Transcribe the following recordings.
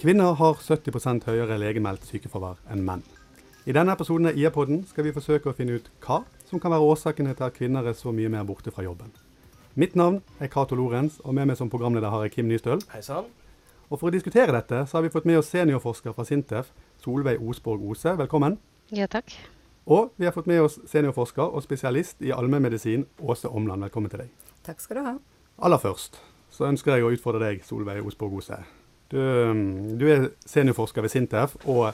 Kvinner har 70% høyere legemeldt sykefravær enn menn. I denne episoden av IA-podden skal vi forsøke å finne ut hva som kan være årsakene til at kvinner er så mye mer borte fra jobben. Mitt navn er Cato Lorenz, og med meg som programleder har jeg Kim Nystøl. Hei sann. Og For å diskutere dette så har vi fått med oss seniorforsker fra Sintef, Solveig Osborg Ose. Velkommen. Ja, takk. Og vi har fått med oss seniorforsker og spesialist i allmennmedisin, Åse Omland. Velkommen til deg. Takk skal du ha. Aller først så ønsker jeg å utfordre deg, Solveig Osborg Ose. Du, um, du er seniorforsker ved Sintef og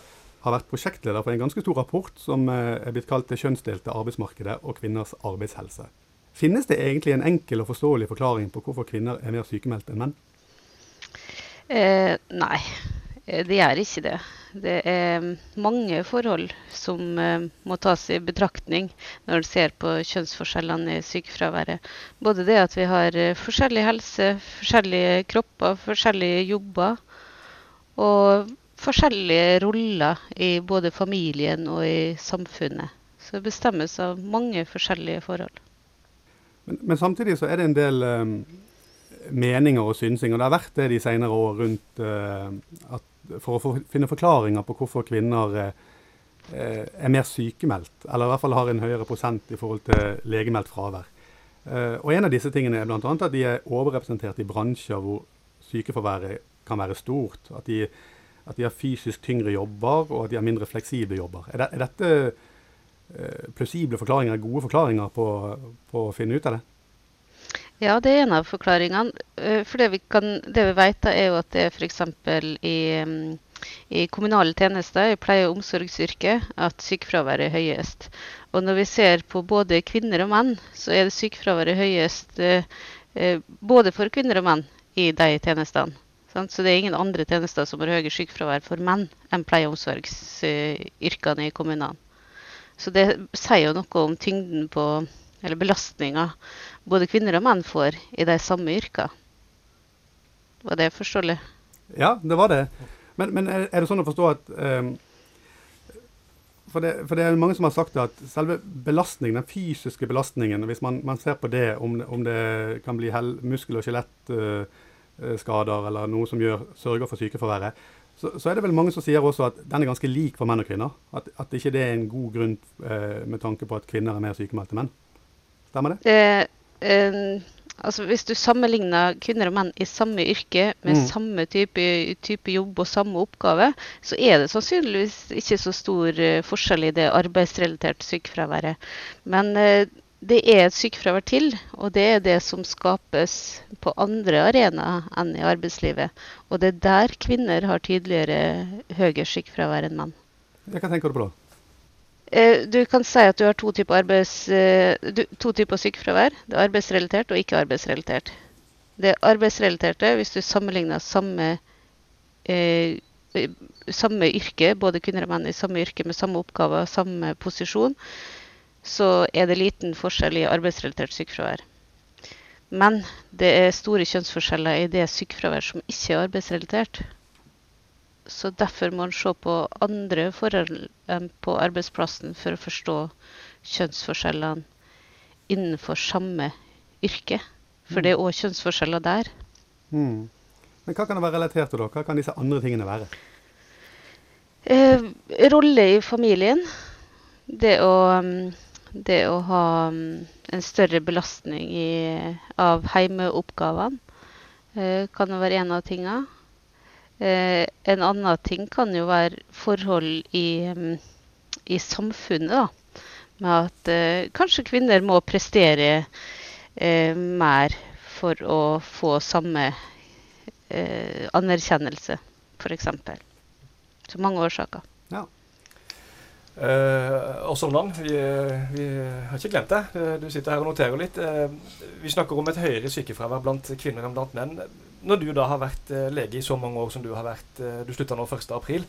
har vært prosjektleder for en ganske stor rapport som eh, er blitt kalt 'Det kjønnsdelte arbeidsmarkedet og kvinners arbeidshelse'. Finnes det egentlig en enkel og forståelig forklaring på hvorfor kvinner er mer sykemeldt enn menn? Eh, nei, eh, det gjør ikke det. Det er mange forhold som eh, må tas i betraktning når en ser på kjønnsforskjellene i sykefraværet. Både det at vi har forskjellig helse, forskjellige kropper, forskjellige jobber. Og forskjellige roller i både familien og i samfunnet. Så det bestemmes av mange forskjellige forhold. Men, men samtidig så er det en del um, meninger og synsing, og det har vært det de senere år rundt uh, at for å finne forklaringer på hvorfor kvinner uh, er mer sykemeldt, eller i hvert fall har en høyere prosent i forhold til legemeldt fravær. Og En av disse tingene er bl.a. at de er overrepresentert i bransjer hvor sykefraværet kan være stort. At de at de har fysisk tyngre jobber, og at de har mindre fleksible jobber. Er, det, er dette eh, plausible forklaringer, gode forklaringer på, på, å finne ut av det? Ja, det er en av forklaringene. Eh, for det vi, kan, det vi vet, er jo at det er f.eks. i i kommunale tjenester, i pleie- og omsorgsyrket, at sykefraværet er høyest. Og når vi ser på både kvinner og menn, så er det sykefraværet høyest eh, eh både for kvinner og menn i de tjenestene. Så det er ingen andre tjenester som har høyere sykefravær for menn enn pleie- og omsorgsyrkene i kommunene. Så det sier jo noe om tyngden på, eller belastninga både kvinner og menn får i de samme yrkene. Var det forståelig? Ja, det var det. Men, men er, det sånn å forstå at um, for, det, for, det, er mange som har sagt at selve belastningen, den fysiske belastningen, hvis man, man ser på det, om, om det kan bli muskel- og skjelett uh, skader eller noe som gjør, sørger for sykefraværet, så, så, er det vel mange som sier også at den er ganske lik for menn og kvinner. At, at ikke det er en god grunn eh, med tanke på at kvinner er mer sykemeldte menn. Stemmer det? Eh, eh, altså Hvis du sammenligner kvinner og menn i samme yrke med mm. samme type, type, jobb og samme oppgave, så er det sannsynligvis ikke så stor uh, forskjell i det arbeidsrelaterte sykefraværet. Men uh, det er et sykefravær til, og det er det som skapes på andre arenaer enn i arbeidslivet. Og det er der kvinner har tydeligere høyere sykefravær enn menn. Hva tenker du på da? Eh, du kan si at du har to typer, arbeids, eh, to typer sykefravær. Det er arbeidsrelatert og ikke arbeidsrelatert. Det arbeidsrelaterte, hvis du sammenligner samme, eh, samme yrke, både kvinner og menn i samme yrke med samme oppgaver, samme posisjon, så er det liten forskjell i arbeidsrelatert sykefravær. Men det er store kjønnsforskjeller i det sykefravær som ikke er arbeidsrelatert. Så derfor må en se på andre forhold enn på arbeidsplassen for å forstå kjønnsforskjellene innenfor samme yrke. For det er òg kjønnsforskjeller der. Mm. Men hva kan det være relatert til, da? Hva kan disse andre tingene være? Eh, rolle i familien. Det å um, det å ha mm, en større belastning i, av heimeoppgavene eh, kan være en av tingene. Eh, en annen ting kan jo være forhold i, mm, i samfunnet, da. Med at eh, kanskje kvinner må prestere mer for å få samme eh, anerkjennelse, f.eks. Så mange årsaker. Ja. Uh, og Somland, vi, vi, har ikke glemt det. Eh, du sitter her og noterer litt. Uh, vi snakker om et høyere sykefravær blant kvinner enn blant menn. Når du da har vært lege i så mange år som du har vært, uh, du slutta nå 1.4.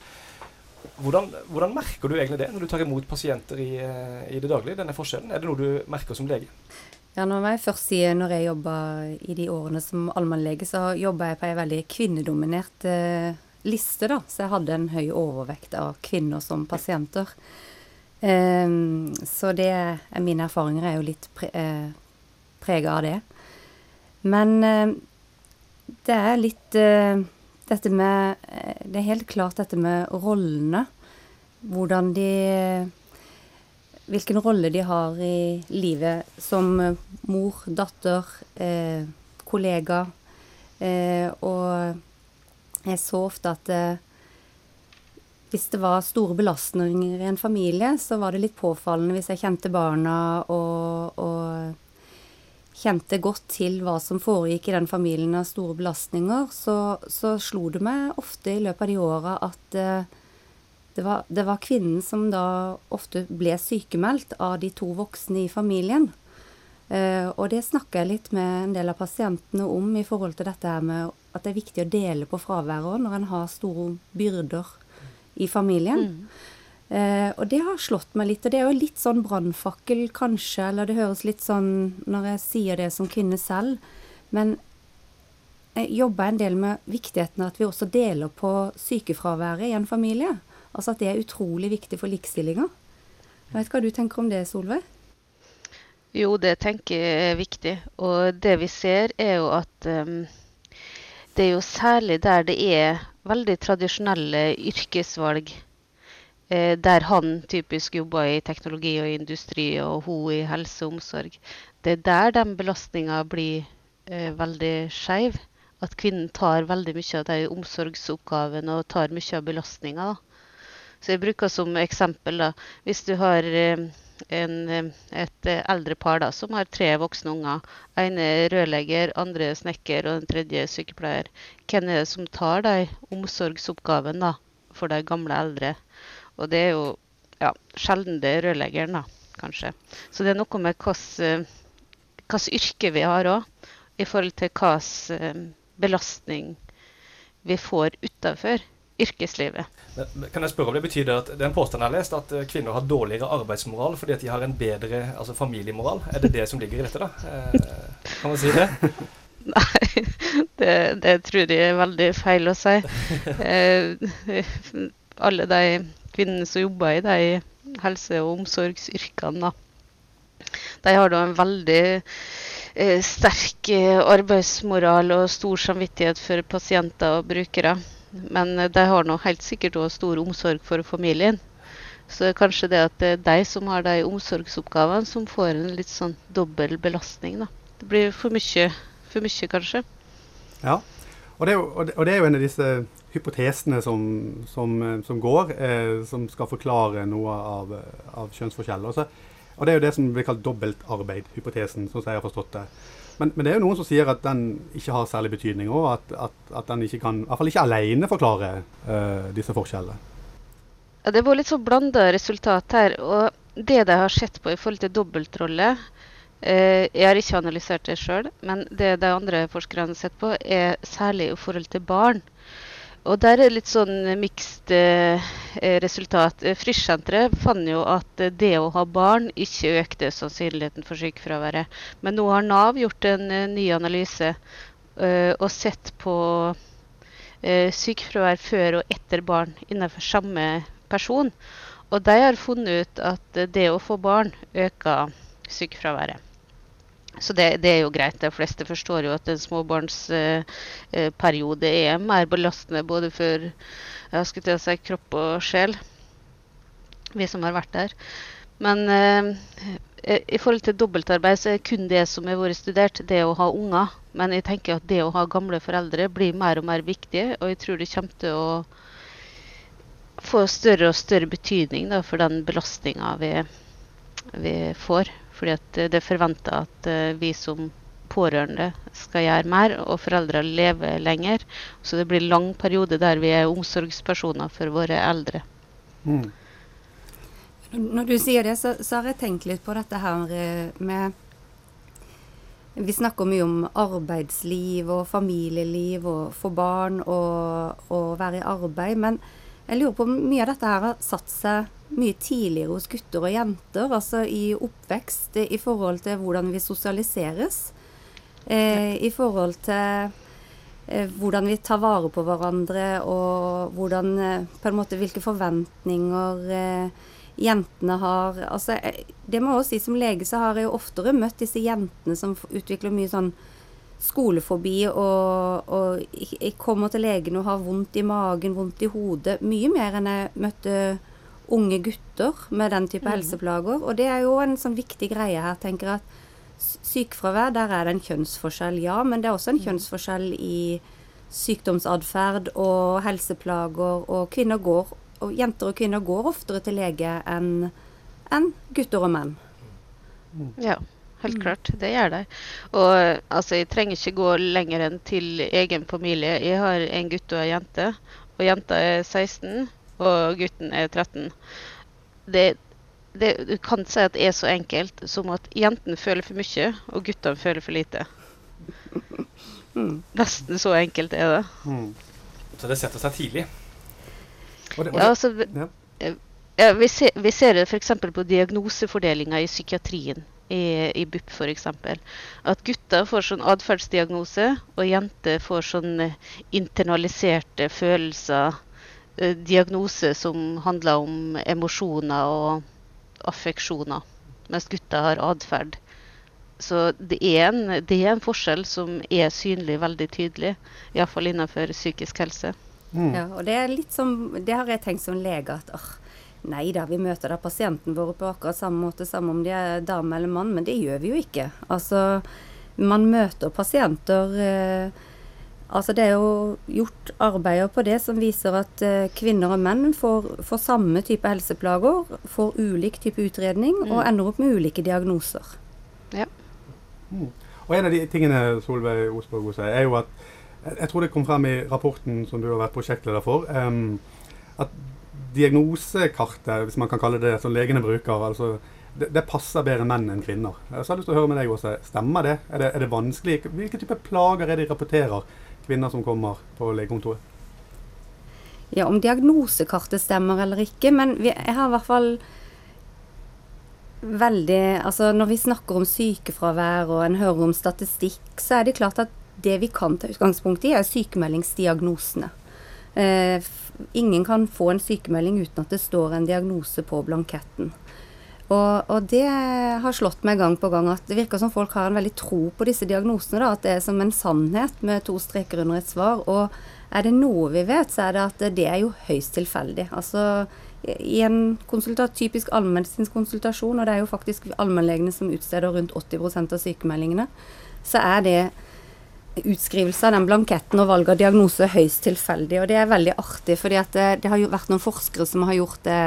Hvordan, hvordan merker du egentlig det når du tar imot pasienter i, i, det daglige? denne forskjellen? Er det noe du merker som lege? Ja, når jeg først sier når jeg jobba i de årene som allmennlege, så jobba jeg på ei veldig kvinnedominert liste, da. Så jeg hadde en høy overvekt av kvinner som pasienter. Um, så det mine erfaringer er jo litt pre, uh, prega av det. Men uh, det er litt uh, dette med eh, Det er helt klart dette med rollene. Hvordan de Hvilken rolle de har i livet som mor, datter, eh, kollega. Eh, og jeg så ofte at eh, hvis det var store belastninger i en familie, så var det litt påfallende hvis jeg kjente barna og, og kjente godt til hva som foregikk i den familien av store belastninger, så, så slo det meg ofte i løpet av de åra at eh, det, var, det, var, kvinnen som da ofte ble sykemeldt av de to voksne i familien. Eh, og det snakker jeg litt med en del av pasientene om i forhold til dette her med at det er viktig å dele på fraværet når en har store byrder i familien. Mm. Eh, og det har slått meg litt. Og det er jo litt sånn brannfakkel, kanskje, eller det høres litt sånn når jeg sier det som kvinne selv. Men jeg jobber en del med viktigheten av at vi også deler på sykefraværet i en familie. Altså at det er utrolig viktig for likestillinga. Jeg vet hva du tenker om det, Solveig? Jo, det tenker jeg er viktig. Og det vi ser, er jo at um, det er jo særlig der det er veldig tradisjonelle yrkesvalg. Eh, der han typisk jobber i teknologi og industri, og hun i helse og omsorg. Det er der den belastninga blir eh, veldig skeiv. At kvinnen tar veldig mye av de omsorgsoppgavene og tar mye av belastninga. Så jeg bruker som eksempel da, hvis du har eh, en, eh, et eh, eldre par da, som har tre voksne unger. Ene er rørlegger, andre snekker og den tredje sykepleier. Hvem er det som tar de omsorgsoppgaven da, for de gamle eldre? Og det er jo ja, sjelden det er rørleggeren, da, kanskje. Så det er noe med hvilket eh, yrke vi har òg, i forhold til hvilken belastning vi får utafor yrkeslivet. Kan jeg spørre om Det betyr at det påstanden jeg har lest, at eh, kvinner har dårligere arbeidsmoral fordi at de har en bedre altså familiemoral. Er det det som ligger i dette, da? Eh, kan man si det? Nei, det, det, tror jeg er veldig feil å si. Eh, alle de kvinnene som jobber i de helse- og omsorgsyrkene, da, de har da en veldig eh, sterk eh, arbeidsmoral og stor samvittighet for pasienter og brukere. Men eh, de har nå helt sikkert òg stor omsorg for familien. Så det er kanskje det at det er de som har de omsorgsoppgavene, som får en litt sånn dobbel belastning. da. Det blir for mye, for mye kanskje. Ja, og det, jo, og det, er jo en av disse hypotesene som, som, eh, som går, eh, som skal forklare noe av, av kjønnsforskjeller. Og det er jo det som blir kalt dobbeltarbeid-hypotesen, sånn som jeg har forstått det. Men, men, det er jo noen som sier at den ikke har særlig betydning, og at, at, at den ikke kan, i hvert fall ikke alene forklare uh, disse forskjellene. Ja, det var litt så blanda resultat her. og Det de har sett på i forhold til dobbeltrolle uh, Jeg har ikke analysert det sjøl, men det de andre forskerne har sett på, er særlig i forhold til barn. Og der er litt sånn mixed eh, resultat. Frischsenteret fant jo at det å ha barn ikke økte sannsynligheten for sykefraværet. Men nå har Nav gjort en ny analyse og sett på sykefravær før og etter barn innenfor samme person. Og de har funnet ut at det å få barn øker sykefraværet. Så det, det, er jo greit. De fleste forstår jo at en småbarnsperiode eh, er mer belastende både for jeg skulle til å si, kropp og sjel, vi som har vært der. Men eh, i forhold til dobbeltarbeid så er kun det som har vært studert, det å ha unger. Men jeg tenker at det å ha gamle foreldre blir mer og mer viktig, og jeg tror det kommer til å få større og større betydning da, for den belastninga vi, vi får. Fordi at det er forventa at uh, vi som pårørende skal gjøre mer, og foreldre lever lenger. Så det blir lang periode der vi er omsorgspersoner for våre eldre. Mm. Når du sier det, så, så, har jeg tenkt litt på dette her eh, med Vi snakker mye om arbeidsliv og familieliv og få barn og, og være i arbeid. Men jeg lurer på om mye av dette her har satt seg mye tidligere hos gutter og jenter, altså i oppvekst, i forhold til hvordan vi sosialiseres. Eh, I forhold til eh, hvordan vi tar vare på hverandre, og hvordan, eh, på en måte, hvilke forventninger eh, jentene har. Altså, eh, det må jeg også si Som lege så har jeg jo oftere møtt disse jentene som utvikler mye sånn skolefobi og, og jeg kommer til legen og har vondt i magen, vondt i hodet. Mye mer enn jeg møtte unge gutter med den type helseplager. Og det er jo en sånn viktig greie her, tenker jeg. Sykefravær, der er det en kjønnsforskjell, ja. Men det er også en kjønnsforskjell i sykdomsatferd og helseplager. Og kvinner går, og jenter og kvinner går oftere til lege enn en gutter og menn. Ja, helt klart. Det gjør de. Og altså, jeg trenger ikke gå lenger enn til egen familie. Jeg har en gutt og en jente. Og jenta er 16, og gutten er 13. Det, det, du kan si at det er så enkelt som at jentene føler for mye, og guttene føler for lite. Nesten så enkelt er det. Mm. Så det setter seg tidlig. Og det, og Ja, altså, ja. Ja, vi, ser, vi ser det f.eks. på diagnosefordelinga i psykiatrien, i, i BUP f.eks. At gutter får sånn atferdsdiagnose, og jenter får sånn eh, internaliserte følelser. Eh, Diagnose som handler om emosjoner og affeksjoner, mens gutter har atferd. Så det er, en, det er en forskjell som er synlig veldig tydelig, iallfall innenfor psykisk helse. Mm. Ja, og det er litt som Det har jeg tenkt som lege at åh, nei da, vi møter da pasienten vår på akkurat samme måte, samme om de er dame eller mann, men det gjør vi jo ikke. Altså, man møter pasienter eh, Altså, det er jo gjort arbeider på det som viser at eh, kvinner og menn får, får samme type helseplager, får ulik type utredning og ender opp med ulike diagnoser. Mm. Og en av de tingene Solveig Osborg sier, er jo at jeg- Jeg tror det kom frem i rapporten som du har vært prosjektleder for, um, at diagnosekartet, hvis man kan kalle det det, som legene bruker, altså det, det passer bedre menn enn kvinner. Så jeg har lyst til å høre med deg også. Stemmer det? Er det, er det vanskelig? Hvilke type plager er det de rapporterer, kvinner som kommer på legekontoret? Ja, om diagnosekartet stemmer eller ikke, men vi, jeg har i hvert fall veldig Altså når vi snakker om sykefravær og en hører om statistikk, så er det klart at det vi kan ta utgangspunkt i, er sykemeldingsdiagnosene. Eh, ingen kan få en sykemelding uten at det står en diagnose på blanketten. Og, og det har slått meg gang på gang at det virker som folk har en veldig tro på disse diagnosene. Da, at det er som en sannhet med to streker under et svar. Og er det noe vi vet, så er det at det er jo høyst tilfeldig. Altså i en konsultat, typisk allmedisinsk konsultasjon, og det er jo faktisk allmennlegene som utsteder rundt 80% av sykemeldingene, så er det utskrivelse av den blanketten og valg av diagnose høyst tilfeldig. Og det er veldig artig, fordi det, det har jo vært noen forskere som har gjort det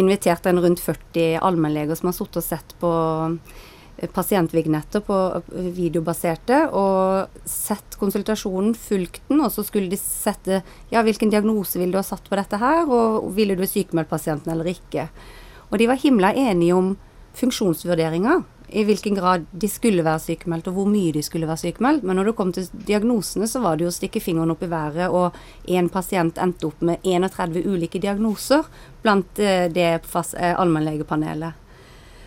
invitert en rundt 40 allmennleger som har sittet og sett på eh, pasientvignetter på eh, videobaserte, og sett konsultasjonen, fulgt den, og så skulle de sette ja, hvilken diagnose ville du ha satt på dette her, og ville du sykemeldt pasienten eller ikke. Og de var himla enige om funksjonsvurderinger, i hvilken grad de skulle være sykemeldt, og hvor mye de skulle være sykemeldt. Men når det kom til diagnosene, så var det jo å stikke fingeren opp i været, og én pasient endte opp med 31 ulike diagnoser blant eh, det eh, allmennlegepanelet.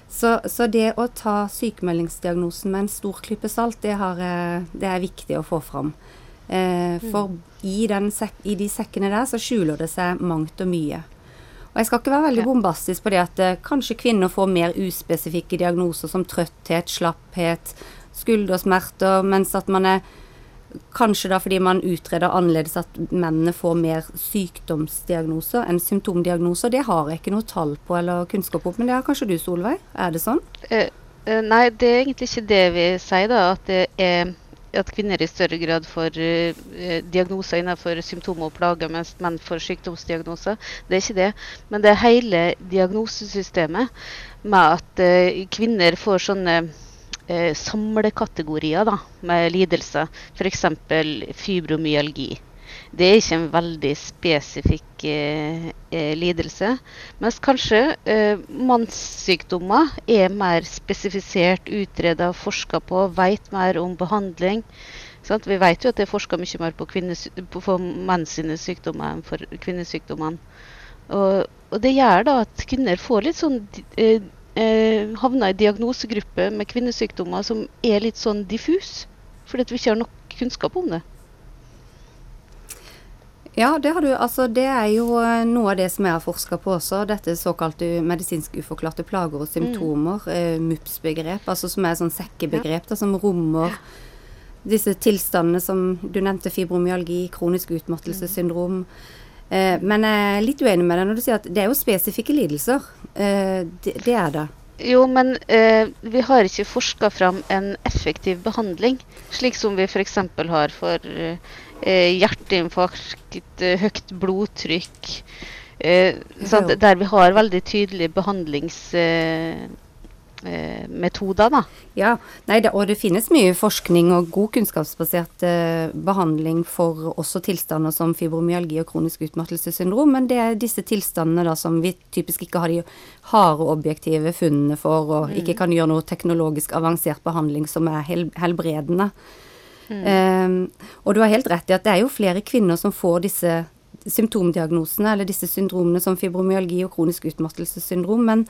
Så, så det å ta sykemeldingsdiagnosen med en stor klype salt, det, har, eh, det er viktig å få fram. Eh, for i, i de sekkene der så skjuler det seg mangt og mye. Og jeg skal ikke være veldig bombastisk på det at eh, kanskje kvinner får mer uspesifikke diagnoser som trøtthet, slapphet, skuldersmerter, mens at man er Kanskje da fordi man utreder annerledes at mennene får mer sykdomsdiagnoser enn symptomdiagnoser. Det har jeg ikke noe tall på eller kunnskap om, men det har kanskje du, Solveig? Er det sånn? Eh, eh, nei, det er egentlig ikke det vi sier, da. At, det er, at kvinner i større grad får eh, eh, diagnoser innenfor symptomer og plager, mens menn får sykdomsdiagnoser. Det er ikke det. Men det er hele diagnosesystemet med at eh, kvinner får sånne samlekategorier da, med lidelser. F.eks. fibromyalgi. Det er ikke en veldig spesifikk eh, eh, lidelse. Mens kanskje eh, mannssykdommer er mer spesifisert, utreda, forska på, veit mer om behandling. Sant? Vi vet jo at det er forska mye mer på, på menns sykdommer enn for kvinnesykdommene. Og, og det gjør da at kvinner får litt sånn eh, eh, havner i diagnosegruppe med kvinnesykdommer som er litt sånn diffus, fordi vi ikke har nok kunnskap om det. Ja, det har du. Altså, det er jo eh, noe av det som jeg har forska på også. Dette såkalte medisinsk uforklarte plager og symptomer. Eh, MUPS-begrep, altså som er sånn sekkebegrep da, som rommer disse tilstandene som du nevnte, fibromyalgi, kronisk utmattelsessyndrom. Eh, men jeg er litt uenig med deg når du sier at det er jo spesifikke lidelser. Eh, det, det, er det. Jo, men eh, vi har ikke forska fram en effektiv behandling, slik som vi f.eks. har for eh, hjerteinfarkt, eh, høyt blodtrykk. Eh, der vi har veldig tydelige behandlingsmetoder, eh, metoder. Da. Ja, nei, det, og det finnes mye forskning og god kunnskapsbasert eh, behandling for også tilstander som fibromyalgi og kronisk utmattelsessyndrom, men det er disse tilstandene da som vi typisk ikke har de harde objektive funnene for, og mm. ikke kan gjøre noe teknologisk avansert behandling som er hel helbredende. Mm. Um, og du har helt rett i at det er jo flere kvinner som får disse symptomdiagnosene, eller disse syndromene som fibromyalgi og kronisk utmattelsessyndrom, men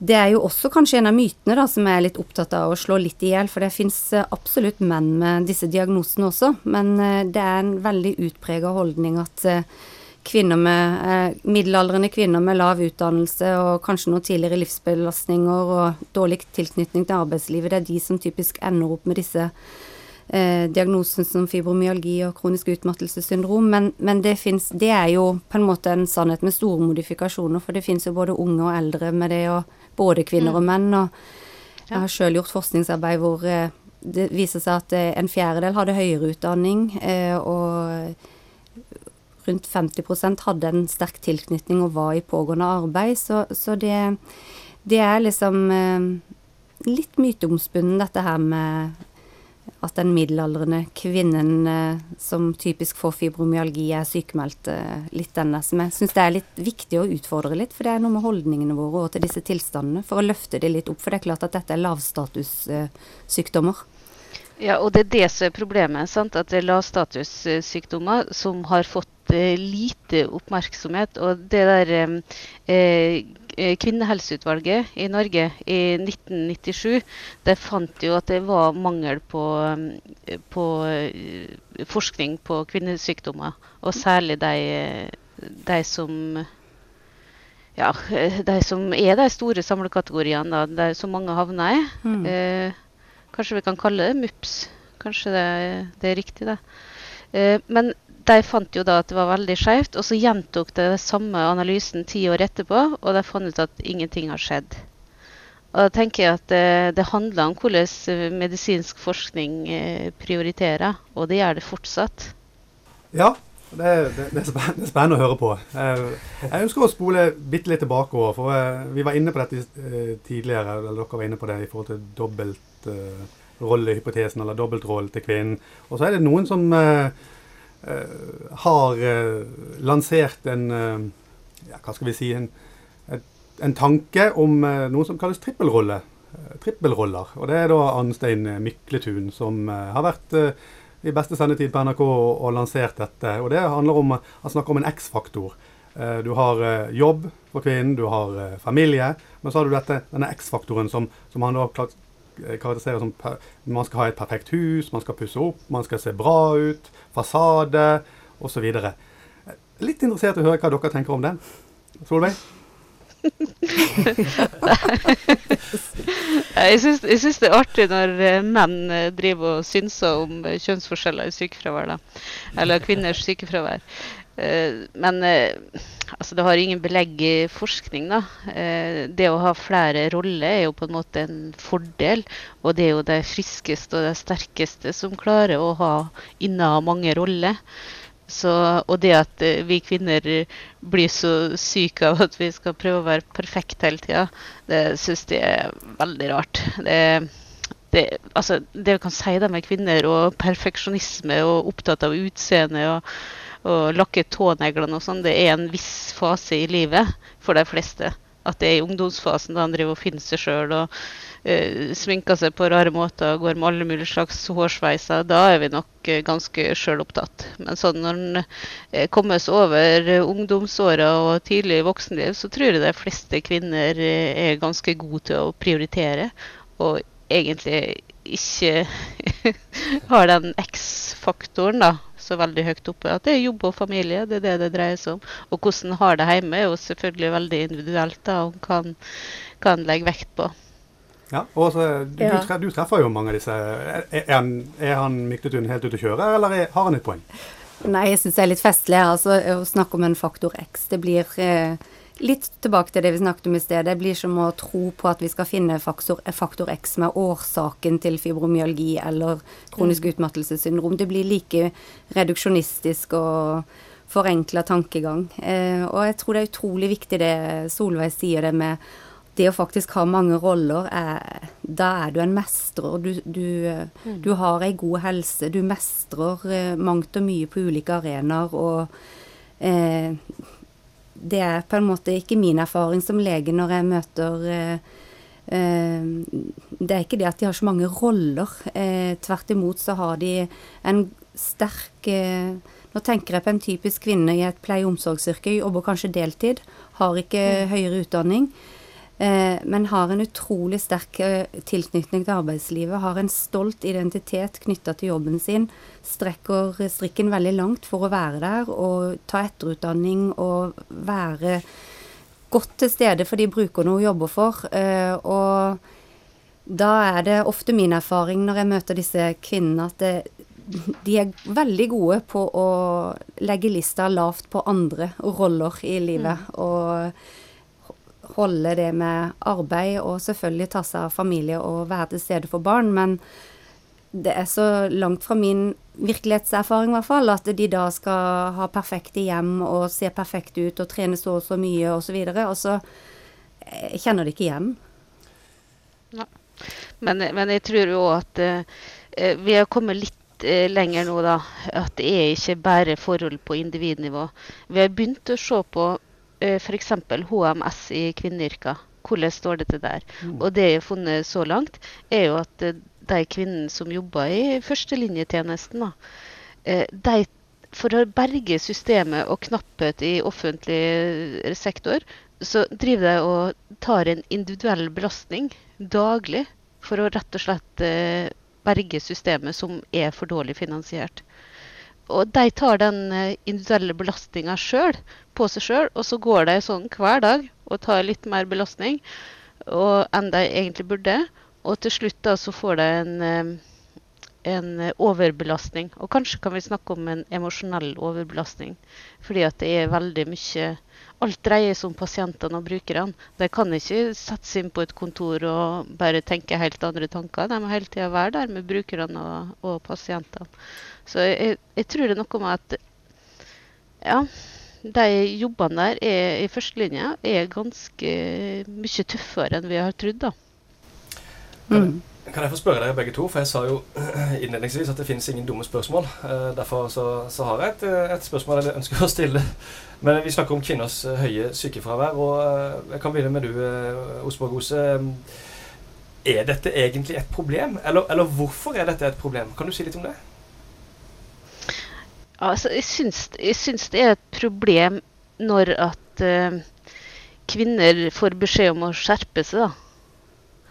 det er jo også kanskje en av mytene da, som jeg er litt opptatt av å slå litt i hjel, for det fins eh, absolutt menn med disse diagnosene også, men eh, det er en veldig utprega holdning at eh, kvinner med, middelaldrende kvinner med lav utdannelse og kanskje noen tidligere livsbelastninger og dårlig tilknytning til arbeidslivet, det er de som typisk ender opp med disse eh, diagnosen som fibromyalgi og kronisk utmattelsessyndrom. Men, men det, finnes, det er jo på en måte en sannhet med store modifikasjoner, for det finnes jo både unge og eldre med det. og både kvinner og mm. menn. Og jeg har sjøl gjort forskningsarbeid hvor eh, det viser seg at eh, en fjerdedel hadde høyere utdanning, eh, og rundt 50% hadde en sterk tilknytning og var i pågående arbeid. Så, så det, det, er liksom litt myteomspunnen, dette her med at den middelaldrende kvinnen eh, som typisk får fibromyalgi, er sykemeldt eh, litt denne. Som jeg syns det er litt viktig å utfordre litt, for det er noe med holdningene våre og til disse tilstandene. For å løfte det litt opp, for det er klart at dette er lavstatussykdommer. Ja, og det er det som er problemet. Sant? At det er lavstatussykdommer som har fått eh, lite oppmerksomhet. Og det der eh, kvinnehelseutvalget i Norge i 1997 det fant jo at det var mangel på, eh, på eh, forskning på kvinnesykdommer. Og særlig de, de som ja, de som er de store samlekategoriene, de som mange havner i. Mm. Eh, kanskje vi kan kalle det MUPS. Kanskje det, det er riktig, det. Eh, men de fant jo da at det var veldig skjevt, og så gjentok de samme analysen ti år etterpå, og de fant ut at ingenting har skjedd. Og da tenker jeg at det, det handler om hvordan eh, medisinsk forskning eh, prioriterer, og det gjør det fortsatt. Ja, det, det, det, er spennende å høre på. Jeg, ønsker å spole bitte litt tilbake. Også, for eh, Vi var inne på dette tidligere, eller dere var inne på det i forhold til dobbeltrollehypotesen, eller dobbeltrolle til kvinnen. Og så er det noen som Eh, har eh, lansert en eh, ja, hva skal vi si, en, en tanke om noe som kalles trippelrolle. Trippelroller. Og det er da Arnstein Mykletun som har vært i beste sendetid på NRK og lansert dette. Og det handler om Han snakker om en X-faktor. Du har jobb for kvinnen, du har familie, men så har du dette, denne X-faktoren som, som han da karakteriserer som man skal ha et perfekt hus, man skal pusse opp, man skal se bra ut, fasade osv. Litt interessert i å høre hva dere tenker om den. Solveig? jeg syns det er artig når eh, menn eh, driver og synser om eh, kjønnsforskjeller i sykefravær. Da. Eller kvinners sykefravær. Men altså det har ingen belegg i forskning. da. Eh, det å ha flere roller er jo på en måte en fordel. Og det er jo de friskeste og de sterkeste som klarer å ha inna mange roller. Så, og det at eh, vi kvinner blir så syke av at vi skal prøve å være perfekte hele tida, det syns jeg er veldig rart. Det, det, altså, det vi kan si det med kvinner og perfeksjonisme og opptatt av utseende og og lakke tåneglene og sånn, det er en viss fase i livet for de fleste. At det er i ungdomsfasen da han driver og finner seg sjøl og uh, sminker seg på rare måter og går med alle mulige slags hårsveiser. Da er vi nok uh, ganske sjølopptatt. Men sånn når en uh, kommer seg over ungdomsåra og tidlig voksenliv, så tror jeg de fleste kvinner er ganske gode til å prioritere. Og egentlig ikke har den X-faktoren, da så veldig høyt oppe. At det er jobb og familie, det er det det dreier seg om. Og hvordan har det hjemme er jo selvfølgelig veldig individuelt, da, og kan, kan legge vekt på. Ja, og så, du, Ja. Du, tre- du treffer jo mange av disse. Er, er han, er han Myktetun helt ute å kjøre, eller er, har han et poeng? Nei, jeg syns det er litt festlig altså, å snakke om en faktor X. Det blir eh, litt tilbake til det vi snakket om i sted. Det blir som å tro på at vi skal finne faktor, faktor X er årsaken til fibromyalgi eller kronisk utmattelsessyndrom. Det blir like reduksjonistisk og forenkla tankegang. Eh, og jeg tror det er utrolig viktig det Solveig sier, det med det å faktisk ha mange roller, er, da er du en mestrer. Du, du, du har ei god helse. Du mestrer eh, mangt og mye på ulike arenaer. Og eh, det er på en måte ikke min erfaring som lege når jeg møter eh, eh, Det er ikke det at de har så mange roller. Eh, tvert imot så har de en sterk Nå tenker jeg på en typisk kvinne i et pleie- og omsorgsyrke, jobber kanskje deltid, har ikke høyere utdanning. Eh, men har en utrolig sterk eh, tilknytning til arbeidslivet. Har en stolt identitet knytta til jobben sin. Strekker strikken veldig langt for å være der og ta etterutdanning og være godt til stede for de brukerne hun jobber for. Eh, og da er det ofte min erfaring når jeg møter disse kvinnene, at det, de er veldig gode på å legge lista lavt på andre roller i livet. Og holde det med arbeid og selvfølgelig ta seg av familie og være til stede for barn. Men det er så langt fra min virkelighetserfaring i hvert fall, at de da skal ha perfekte hjem og se perfekte ut og trene så og så mye osv. Og, så eh, kjenner de ikke igjen. Men, men jeg tror jo at uh, vi har kommet litt eh, lenger nå, da. At det er ikke bare forhold på individnivå. Vi har begynt å se på f.eks. HMS i kvinneyrker. Hvordan står det til der? Og det jeg har funnet så langt, er jo at eh, de kvinnene som jobber i førstelinjetjenesten, da, eh, de for å berge systemet og knapphet i offentlig eh, sektor, så driver de og tar en individuell belastning daglig for å rett og slett eh, berge systemet som er for dårlig finansiert. Og de tar den eh, individuelle belastninga sjøl, på seg sjøl, og så går de sånn hver dag og tar litt mer belastning og, enn de egentlig burde. Og til slutt da så får de en, eh, en overbelastning. Og kanskje kan vi snakke om en emosjonell overbelastning. Fordi at det er veldig mye Alt dreier seg om pasientene og brukerne. De kan ikke sette seg inn på et kontor og bare tenke helt andre tanker. De må hele tida være der med brukerne og, og pasientene. Så jeg, jeg tror det er noe med at ja, de jobbene der er, i førstelinja er ganske mye tøffere enn vi har trodd. da. Mm. Kan jeg få spørre dere begge to? For jeg sa jo innledningsvis at det finnes ingen dumme spørsmål. Eh, derfor så, så har jeg et, eh, et spørsmål jeg ønsker å stille. Men vi snakker om kvinners eh, høye sykefravær. Og eh, jeg kan begynne med du, eh, Osborg Ose. Er dette egentlig et problem? Eller, eller hvorfor er dette et problem? Kan du si litt om det? Altså, jeg, syns, jeg syns det er et problem når at uh, kvinner får beskjed om å skjerpe seg. Da,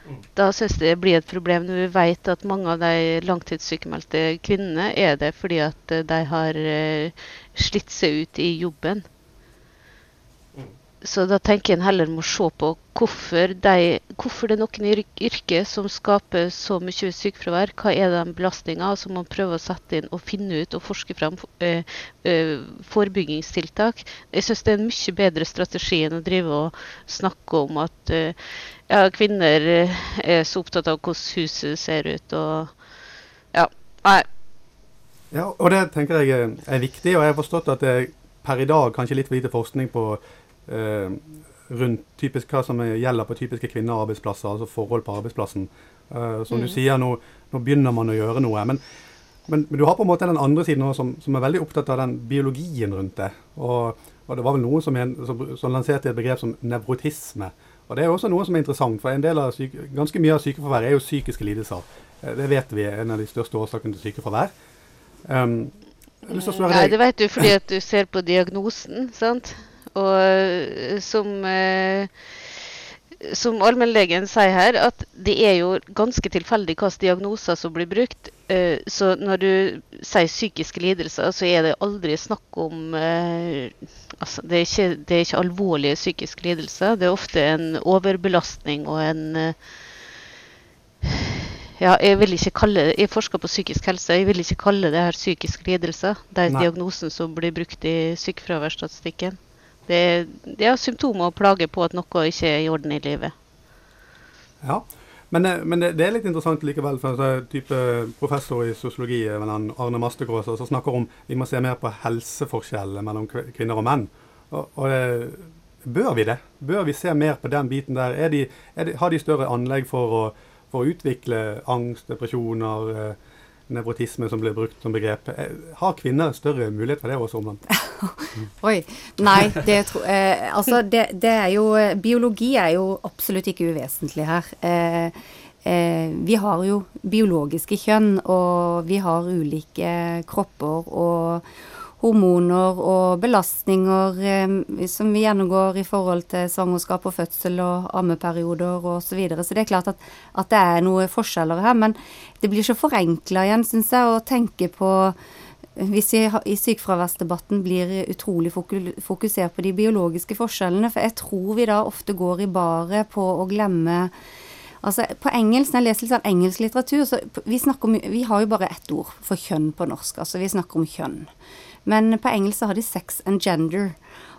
Mm. da syns jeg det blir et problem når vi vet at mange av de langtidssykemeldte kvinnene er det fordi at eh, de har uh, slitt seg ut i jobben. Så da tenker en heller må se på hvorfor, de, hvorfor det er noen i yrket som skaper så mye sykefravær. Hva er den belastninga? Så må man prøve å sette inn og finne ut og forske fram eh, eh, forebyggingstiltak. Jeg syns det er en mye bedre strategi enn å drive og snakke om at eh, ja, kvinner er så opptatt av hvordan huset ser ut og Ja. Nei. Ja, og det tenker jeg er- viktig, og jeg har forstått at det er per i dag kanskje litt for lite forskning på rundt typisk hva som gjelder på typiske kvinnearbeidsplasser, altså forhold på arbeidsplassen. Eh, som du Mm. sier, nå, nå begynner man å gjøre noe. Men, men, men du har på en måte den andre siden også, som, som er veldig opptatt av den biologien rundt det. Og, og det var vel noen som, som, som lanserte et begrep som nevrotisme. Og det er også noe som er interessant, for en del av syke, ganske mye av sykefraværet er jo psykiske lidelser. Eh, Det vet vi er en av de største årsakene til sykefravær. Um, Nei, det vet du fordi at du ser på diagnosen, sant. Og eh, som eh, som allmennlegen sier her, at det er jo ganske tilfeldig hvilke diagnoser som blir brukt. Eh, så når du sier psykiske lidelser, så er det aldri snakk om altså det, er ikke, det er ikke alvorlige psykiske lidelser. Det er ofte en overbelastning og en ja, jeg vil ikke kalle det, jeg forsker på psykisk helse. Jeg vil ikke kalle det her psykisk lidelse. Det er diagnosen som blir brukt i sykefraværsstatistikken. Det det er symptomer og plager på at noe ikke er i orden i livet. Ja, men, eh, men det, det er litt interessant likevel. for en type Professor i sosiologi eh, Arne Mastegård som snakker om vi må se mer på helseforskjellene mellom kvinner og menn. Og, og eh, Bør vi det? Bør vi se mer på den biten der? Er de, er de, har de større anlegg for å, for å utvikle angst, depresjoner, nevrotisme som blir brukt som begrep? Eh, Har kvinner større mulighet for det også, omvendt? Oi. Nei, det tror eh, Altså, det, det er jo Biologi er jo absolutt ikke uvesentlig her. Eh, eh, vi har jo biologiske kjønn, og vi har ulike kropper og hormoner og belastninger eh, som vi gjennomgår i forhold til svangerskap og fødsel og ammeperioder osv. Så, videre. så det er klart at, at det er noen forskjeller her. Men det blir så forenkla igjen, syns jeg, å tenke på hvis vi i sykefraværsdebatten blir utrolig fokusert på de biologiske forskjellene, for jeg tror vi da ofte går i baret på å glemme Altså, På engelsk, når jeg leser litt sånn engelsk litteratur, så vi, om, vi har jo bare ett ord for kjønn på norsk. Altså, vi snakker om kjønn. Men på engelsk så har de sex and gender.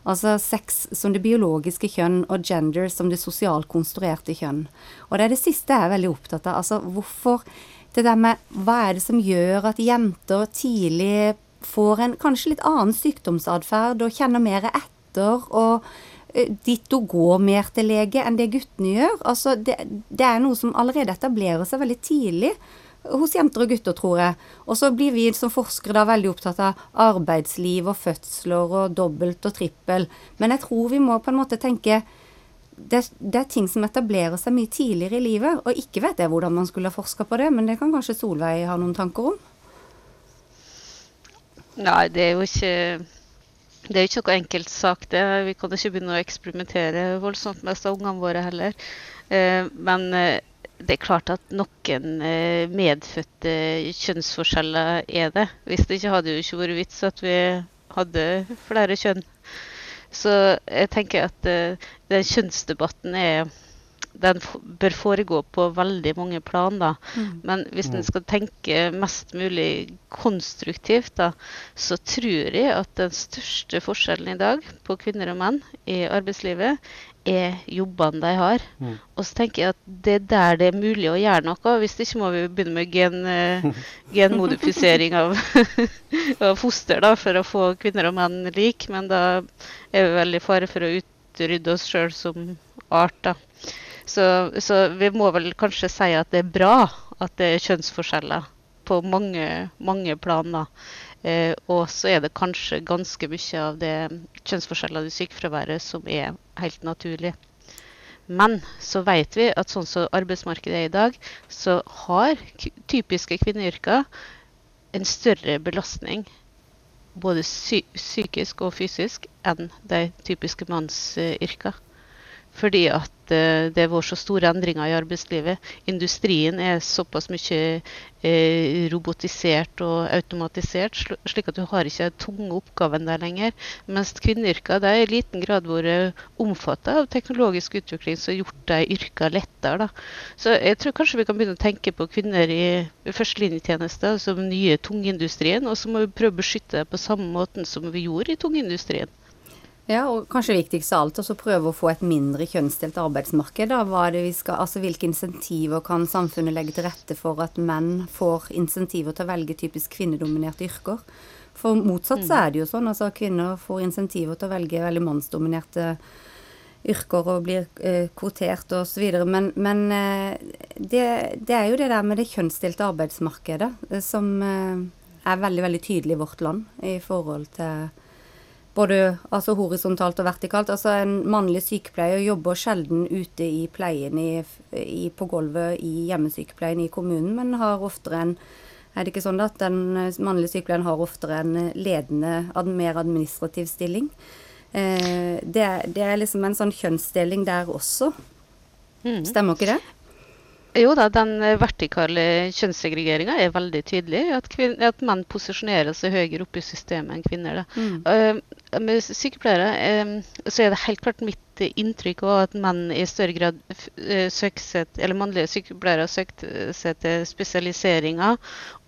Altså sex som det biologiske kjønn, og gender som det sosialt konstruerte kjønn. Og det er det siste jeg er veldig opptatt av. Altså hvorfor Det der med hva er det som gjør at jenter tidlig får en kanskje litt annen sykdomsatferd og kjenner mer etter og eh, ditto går mer til lege enn det guttene gjør. Altså det, det er noe som allerede etablerer seg veldig tidlig hos jenter og gutter, tror jeg. Og så blir vi som forskere da veldig opptatt av arbeidsliv og fødsler og dobbelt og trippel. Men jeg tror vi må på en måte tenke det, det er ting som etablerer seg mye tidligere i livet. Og ikke vet jeg hvordan man skulle ha forska på det, men det kan kanskje Solveig ha noen tanker om? Nei, det er jo ikke det er jo ikke noe enkelt sak, det. Vi kan ikke begynne å eksperimentere voldsomt med ungene våre heller. Eh, men eh, det er klart at noen eh, medfødte kjønnsforskjeller er det. Hvis det ikke hadde jo ikke vært vits at vi hadde flere kjønn. Så jeg tenker at eh, den kjønnsdebatten er den bør foregå på veldig mange plan. da. Men hvis en skal tenke mest mulig konstruktivt, da, så tror jeg at den største forskjellen i dag på kvinner og menn i arbeidslivet er jobbene de har. Mm. Og så tenker jeg at det er der det er mulig å gjøre noe. Hvis ikke må vi begynne med gen, eh, genmodifisering av, av foster da, for å få kvinner og menn lik. Men da er vi veldig i fare for å utrydde oss sjøl som art. da. Så, så vi må vel kanskje si at det er bra at det er kjønnsforskjeller på mange, mange plan. da. Eh, og så er det kanskje ganske mye av det kjønnsforskjeller i sykefraværet som er helt naturlig. Men så vet vi at sånn som arbeidsmarkedet er i dag, så har typiske kvinneyrker en større belastning, både psy psykisk og fysisk, enn de typiske mannsyrker. Fordi at eh, det har vært så store endringer i arbeidslivet. Industrien er såpass mye eh, robotisert og automatisert, sl slik at du har ikke den tunge oppgaven der lenger. Mens kvinneyrker er i liten grad vært omfattet av teknologisk utvikling som har gjort de yrkene lettere. Da. Så jeg tror kanskje vi kan begynne å tenke på kvinner i førstelinjetjeneste som nye tungindustrien, og så må vi prøve å beskytte det på samme måten som vi gjorde i tungindustrien. Ja, og kanskje viktigst av alt også prøve å få et mindre kjønnsdelt arbeidsmarked. Da. Hva det vi skal, altså Hvilke insentiver kan samfunnet legge til rette for at menn får insentiver til å velge typisk kvinnedominerte yrker? For motsatt så er det jo sånn. altså Kvinner får insentiver til å velge veldig mannsdominerte yrker og blir eh, kvotert osv. Men, men eh, det, det er jo det der med det kjønnsdelte arbeidsmarkedet eh, som eh, er veldig, veldig tydelig i vårt land i forhold til både altså horisontalt og vertikalt. Altså En mannlig sykepleier jobber sjelden ute i pleien i, i, på gulvet i hjemmesykepleien i kommunen, men har oftere en er det ikke sånn at den mannlige sykepleieren har oftere en ledende, mer administrativ stilling? Eh, det, er- det er liksom en sånn kjønnsdeling der også. Mhm. Stemmer ikke det? Jo da, den eh, vertikale kjønnssegregeringa er veldig tydelig. At, kvinner, at menn posisjonerer seg høyere oppe i systemet enn kvinner. Mm. Uh, med sykepleiere uh, så er det helt klart mitt inntrykk også at menn i større grad søker seg eller mannlige sykepleiere har søkt seg til spesialiseringer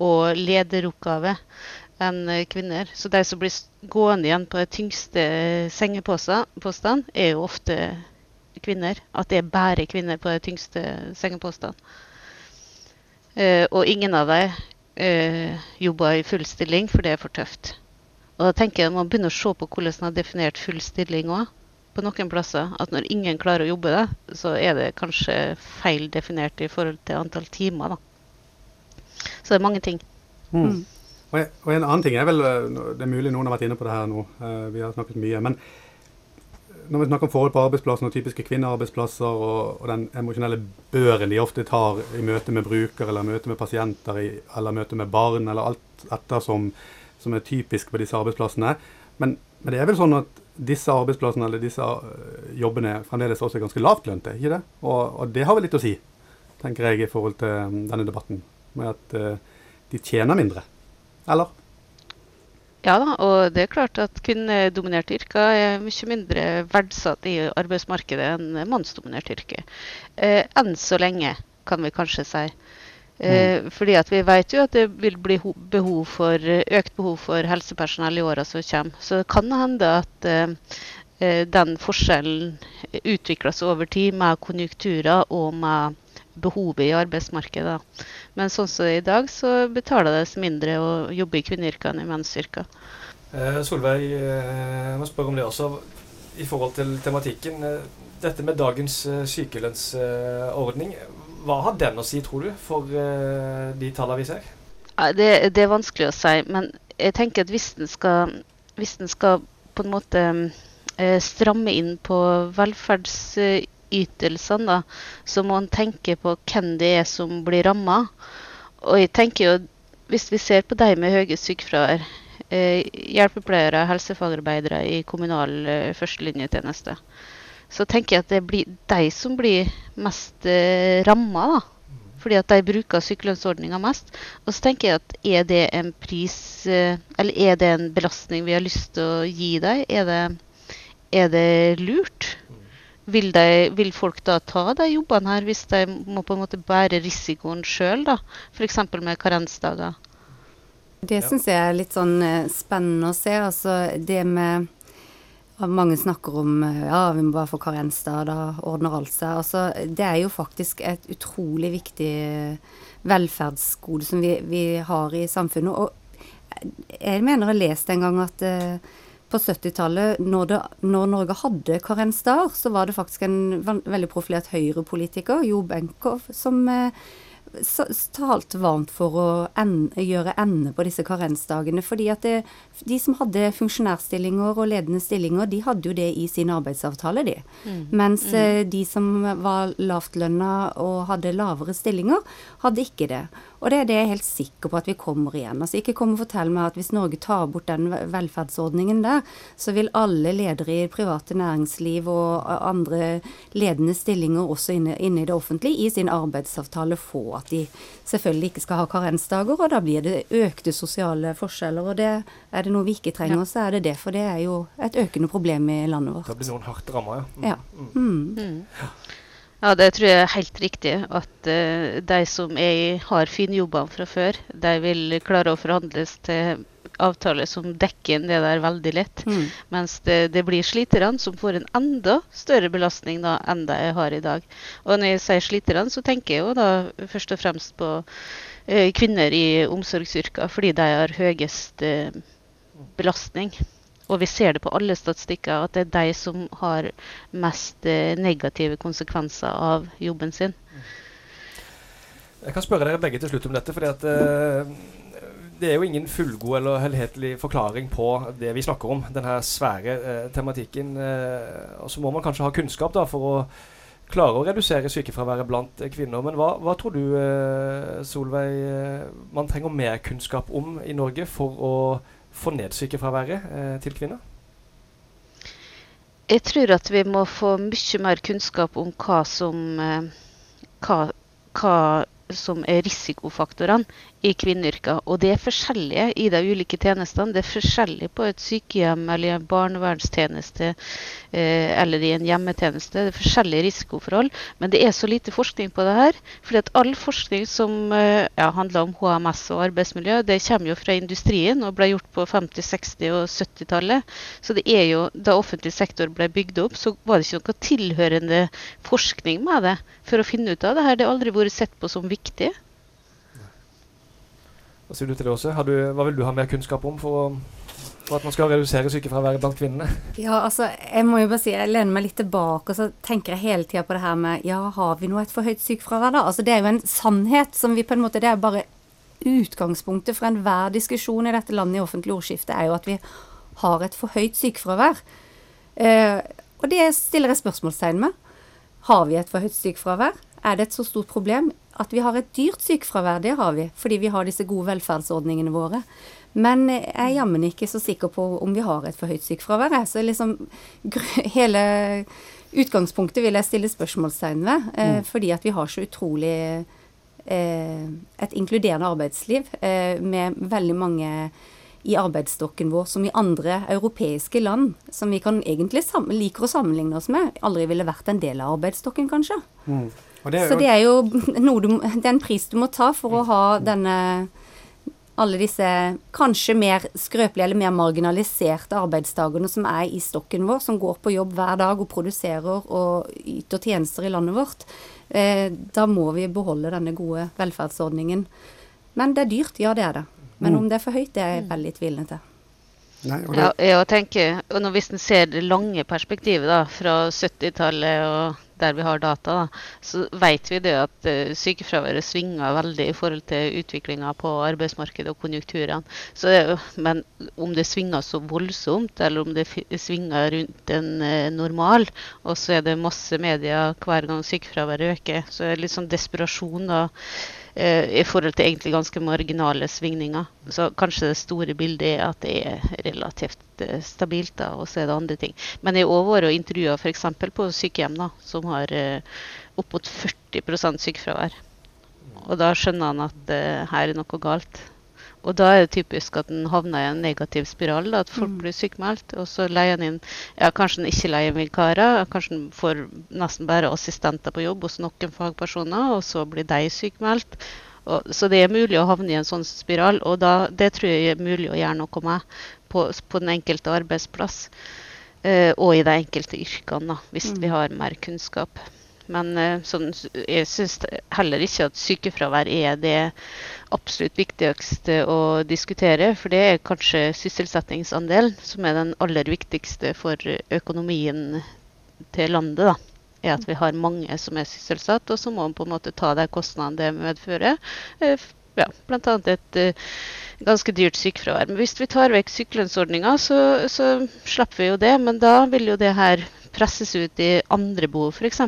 og lederoppgaver enn kvinner. Så de som blir gående igjen på de tyngste sengepostene, er jo ofte kvinner. At det er bare kvinner på de tyngste sengepostene. Eh, og ingen av dem eh, jobber i full stilling, for det er for tøft. Og da tenker jeg Man begynner å se på hvordan man har definert full stilling òg. På noen plasser. At når ingen klarer å jobbe det, så er det kanskje feil definert i forhold til antall timer. da. Så det er mange ting. Mm. Og, en- og en annen ting er vel eh, Det er mulig noen har vært inne på det her nå. eh, vi har snakket mye. Men når vi snakker om forhold på arbeidsplassen og typiske kvinnearbeidsplasser og, og den emosjonelle børen de ofte tar i møte med bruker eller møte med pasienter eller møte med barn eller alt etter som, som er typisk på disse arbeidsplassene. Men, men det er vel sånn at disse arbeidsplassene eller disse øh, jobbene fremdeles også er ganske lavtlønte, ikke det? Og, og det har vel litt å si, tenker jeg, i forhold til um, denne debatten. Med at uh, de tjener mindre. Eller? Ja da, og det er klart at kvinnedominerte yrker er mye mindre verdsatt i arbeidsmarkedet enn mannsdominerte yrker. Eh, enn så lenge, kan vi kanskje si. Eh, Fordi at vi vet jo at det vil bli behov for, eh, økt behov for helsepersonell i åra som kommer. Så det kan hende at eh, eh, den forskjellen utvikles over tid med konjunkturer og med behovet i arbeidsmarkedet. da. Men sånn som det er i dag, så betaler det seg mindre å jobbe i kvinneyrker enn i mennsyrker. Eh, Solveig, eh, jeg må spørre om det også. I forhold til tematikken. eh, Dette med dagens sykelønnsordning, hva har den å si, tror du, for de tallene vi ser? Det, det er vanskelig å si, men jeg tenker at hvis den skal, hvis den skal på en måte stramme inn på velferdsytelsene, da, så må en tenke på hvem det er som blir ramma. Og jeg tenker jo, hvis vi ser på de med høye sykefravær, eh, hjelpepleiere, helsefagarbeidere i kommunal eh, førstelinjetjeneste, så tenker jeg at det blir de som blir mest eh, ramma, da. Fordi at de bruker sykelønnsordninga mest. Og så tenker jeg at er det en pris eh, Eller er det en belastning vi har lyst til å gi dem? Er er det lurt? Vil, de, vil folk da ta de jobbene her hvis de må på en måte bære risikoen sjøl, da? F.eks. med karensdager. Det Ja. syns jeg er litt sånn eh, spennende å se. Altså det med Mange snakker om eh, ja, vi må bare få karensdager, da ordner alt seg. Altså, det er jo faktisk et utrolig viktig eh, velferdsgode som vi, vi har i samfunnet. Og jeg mener jeg har lest en gang at eh, på 70-tallet, når, det- når Norge hadde karensdager, så var det faktisk en veldig profilert høyrepolitiker, Jo Benkow, som eh, talte varmt for å ende, gjøre ende på disse karensdagene. fordi at det, de som hadde funksjonærstillinger og ledende stillinger, de hadde jo det i sin arbeidsavtale, de. Mens mm. de som var lavtlønna og hadde lavere stillinger, hadde ikke det. Og det er det jeg er helt sikker på at vi kommer igjen. Altså Ikke kom og fortell meg at hvis Norge tar bort den velferdsordningen der, så vil alle ledere i private næringsliv og andre ledende stillinger også inne, inne i det offentlige i sin arbeidsavtale få at de selvfølgelig ikke skal ha karensdager, og da blir det økte sosiale forskjeller. Og det er det noe vi ikke trenger, så er det det. For det er jo et økende problem i landet vårt. Da blir noen hardt ramma, ja. Mm. Ja. Mm. Ja, det tror jeg er helt riktig. At uh, de som er, har finjobbene fra før, de vil klare å forhandles til avtaler som dekker inn det der veldig lett. Mm. Mens det, det blir sliterne som får en enda større belastning da, enn de har i dag. Og når jeg sier sliterne, så tenker jeg jo da først og fremst på uh, kvinner i omsorgsyrker, fordi de har høyest uh, belastning. Og vi ser det på alle statistikker at det er de som har mest eh, negative konsekvenser av jobben sin. Jeg kan spørre dere begge til slutt om dette. fordi at eh, Det er jo ingen fullgod eller helhetlig forklaring på det vi snakker om. Denne svære eh, tematikken. Eh, og så må man kanskje ha kunnskap da, for å klare å redusere sykefraværet blant eh, kvinner. Men hva, hva tror du, eh, Solveig, man trenger mer kunnskap om i Norge for å få ned sykefraværet eh, til kvinner? Jeg tror at vi må få mye mer kunnskap om hva som, eh, hva, hva som er risikofaktorene i kvinneyrker. Og det er forskjellige i de ulike tjenestene. Det er forskjellig på et sykehjem eller en barnevernstjeneste eh, eller i en hjemmetjeneste. Det er forskjellige risikoforhold. Men det er så lite forskning på det her. fordi all forskning som eh, ja, handler om HMS og arbeidsmiljø, det kommer jo fra industrien og ble gjort på 50-, 60- og 70-tallet. Så det er jo, da offentlig sektor ble bygd opp, så var det ikke noe tilhørende forskning med det for å finne ut av det her. Det har aldri vært sett på som viktig. Hva sier du til det også? Du, hva vil du ha mer kunnskap om for, for at man skal redusere sykefraværet blant kvinnene? Ja, altså, jeg må jo bare si, jeg lener meg litt tilbake og så tenker jeg hele tida på det her med ja, har vi nå et for høyt sykefravær, da? Altså, det er jo en sannhet som vi på en måte Det er bare utgangspunktet for enhver diskusjon i dette landet i offentlig ordskifte, er jo at vi har et for høyt sykefravær. Eh, og det stiller jeg spørsmålstegn med. Har vi et for høyt sykefravær? Er det et så stort problem? At vi har et dyrt sykefravær, det har vi, fordi vi har disse gode velferdsordningene våre. Men jeg er jammen ikke så sikker på om vi har et for høyt sykefravær. Så liksom hele utgangspunktet vil jeg stille spørsmålstegn ved. Eh, mm. Fordi at vi har så utrolig eh, et inkluderende arbeidsliv eh, med veldig mange i arbeidsstokken vår som i andre europeiske land, som vi kan egentlig liker å sammenligne oss med, aldri ville vært en del av arbeidsstokken, kanskje. Mm. Det så det er jo noe du, det er en pris du må ta for å ha denne alle disse kanskje mer skrøpelige eller mer marginaliserte arbeidstakerne som er i stokken vår, som går på jobb hver dag og produserer og yter tjenester i landet vårt. Eh, da må vi beholde denne gode velferdsordningen. Men det er dyrt, ja det er det. Men om det er for høyt, det er jeg veldig tvilende til. Nei, det... ja, jeg tenker, og Hvis en ser det lange perspektivet da, fra 70-tallet og der vi har data, da, så vet vi det at uh, sykefraværet svinger veldig i forhold til utviklinga på arbeidsmarkedet og konjunkturene. Så, men om det svinger så voldsomt, eller om det svinger rundt en uh, normal, og så er det masse medier hver gang sykefraværet øker, så er det litt sånn desperasjon da Eh, i forhold til egentlig ganske marginale svingninger. Så kanskje det store bildet er at det er relativt eh, stabilt, da, og så er det andre ting. Men jeg har vært og intervjua f.eks. på sykehjem da, som har uh, opp mot 40 sykefravær. Og da skjønner han at her er noe galt. Og da er det typisk at en havner i en negativ spiral. Da, at folk mm. blir sykmeldt. Og så leier en inn ja, Kanskje en ikke leier vikarer. Kanskje en får nesten bare assistenter på jobb hos noen fagpersoner, og så blir de sykmeldt. Og, så det er mulig å havne i en sånn spiral, og da, det tror jeg er mulig å gjøre noe med på, på den enkelte arbeidsplass. Uh, og i de enkelte yrkene, da, hvis mm. vi har mer kunnskap. Men uh, sånn, jeg syns heller ikke at sykefravær er det absolutt viktigste å diskutere. For det er kanskje sysselsettingsandelen som er den aller viktigste for økonomien til landet. da er at vi har mange som er sysselsatt, og så må man på en måte ta de kostnadene det medfører. Eh, ja, Bl.a. et uh, ganske dyrt sykefravær. Men hvis vi tar vekk sykelønnsordninga, så, så slipper vi jo det. Men da vil jo det her presses ut i andre behov, f.eks.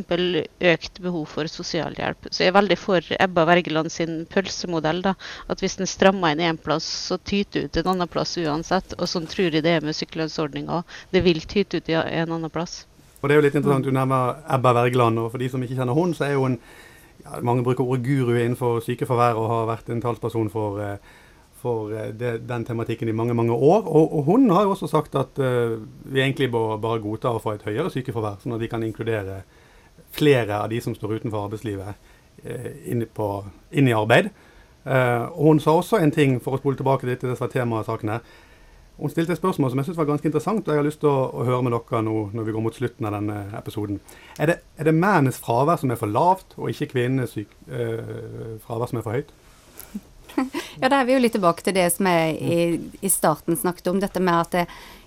økt behov for sosialhjelp. Så jeg er veldig for Ebba Wergeland sin pølsemodell. da, At hvis en strammer inn én plass, så tyter ut en annen plass uansett. Og sånn tror jeg det er med sykelønnsordninga. Det vil tyte ut i en annen plass. Og det er jo litt interessant, Du nevner Ebba Wergeland, og for de som ikke kjenner hun, så er hun ja, Mange bruker ordet guru innenfor sykefravær og har vært en talsperson for eh, for eh, det, den tematikken i mange mange år. Og, og hun har jo også sagt at uh, vi egentlig bør bare godta å få et høyere sykefravær, sånn at vi kan inkludere flere av de som står utenfor arbeidslivet, uh, inn, på, inn, i arbeid. Uh, og hun sa også en ting, for å spole tilbake litt til disse som var temaet saken her. Hun stilte et spørsmål som jeg synes var ganske interessant, og jeg har lyst til å, å, høre med dere nå når vi går mot slutten av denne episoden. Er det, det mennes fravær som er for lavt, og ikke kvinnenes fravær som er for høyt? ja, da er vi jo litt tilbake til det som jeg i, i starten snakket om. Dette med at det,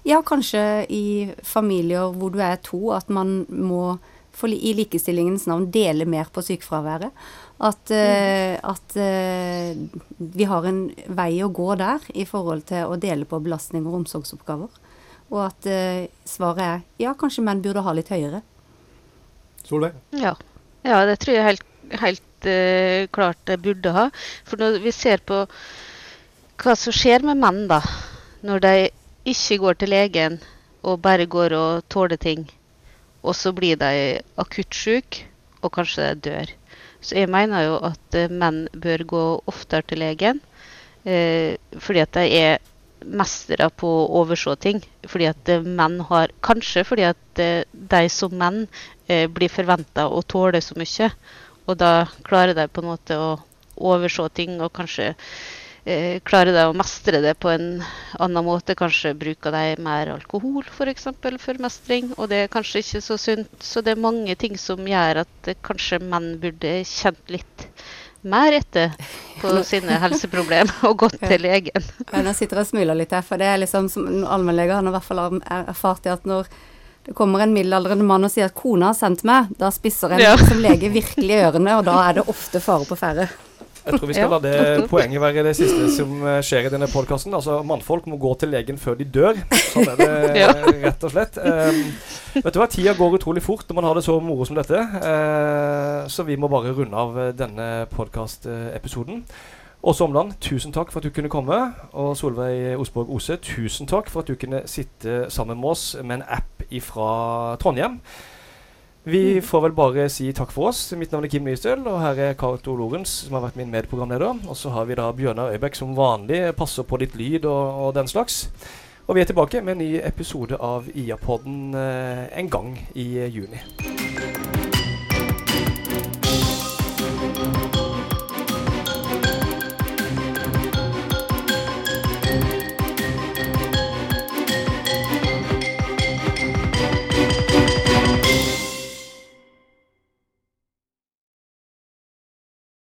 ja, kanskje i familier hvor du er to, at man må for, i likestillingens navn dele mer på sykefraværet. At, uh, at uh, vi har en vei å gå der i forhold til å dele på belastning og omsorgsoppgaver. Og at uh, svaret er ja, kanskje menn burde ha litt høyere. Solveig? Ja. ja, det tror jeg helt, helt uh, klart det burde ha. For når vi ser på hva som skjer med menn da, når de ikke går til legen og bare går og tåler ting, og så blir de akutt syke, og kanskje de dør. Så jeg mener jo at uh, menn bør gå oftere til legen. uh, fordi at de er mestere på å overse ting. Fordi at eh, menn har Kanskje fordi at eh, de som menn eh, blir forventa å tåle så mye. Og da klarer de på en måte å overse ting, og kanskje eh, klarer de å mestre det på en annen måte. Kanskje bruker de mer alkohol f.eks. For, eksempel, for mestring, og det er kanskje ikke så sunt. Så det er mange ting som gjør at eh, kanskje menn burde kjent litt mer etter på sine helseproblemer og gått til legen. Ja, nå sitter jeg og smiler litt her, for det er liksom som allmennleger har i hvert fall er- erfart at når det kommer en middelaldrende mann og sier at kona har sendt meg, da spisser en Ja. som lege virkelig i ørene, og da er det ofte fare på ferde. Jeg tror vi skal Ja. la det poenget være det siste som eh, skjer i denne podkasten. Altså, mannfolk må gå til legen før de dør. Sånn er det Ja. rett og slett. Um, vet du hva, Tida går utrolig fort når man har det så moro som dette. Uh, så vi må bare runde av eh, denne podkastepisoden. Åse Omland, tusen takk for at du kunne komme. Og Solveig Osborg Ose, tusen takk for at du kunne sitte sammen med oss med en app fra Trondheim. Vi får vel bare si takk for oss. Mitt navn er Kim Nystøl, og her er Cato Lorentz, som har vært min medprogramleder. Og så har vi da Bjørnar Øybekk som vanlig, passer på litt lyd og, og den slags. Og vi er tilbake med en ny episode av IA-podden eh, en gang i eh, juni.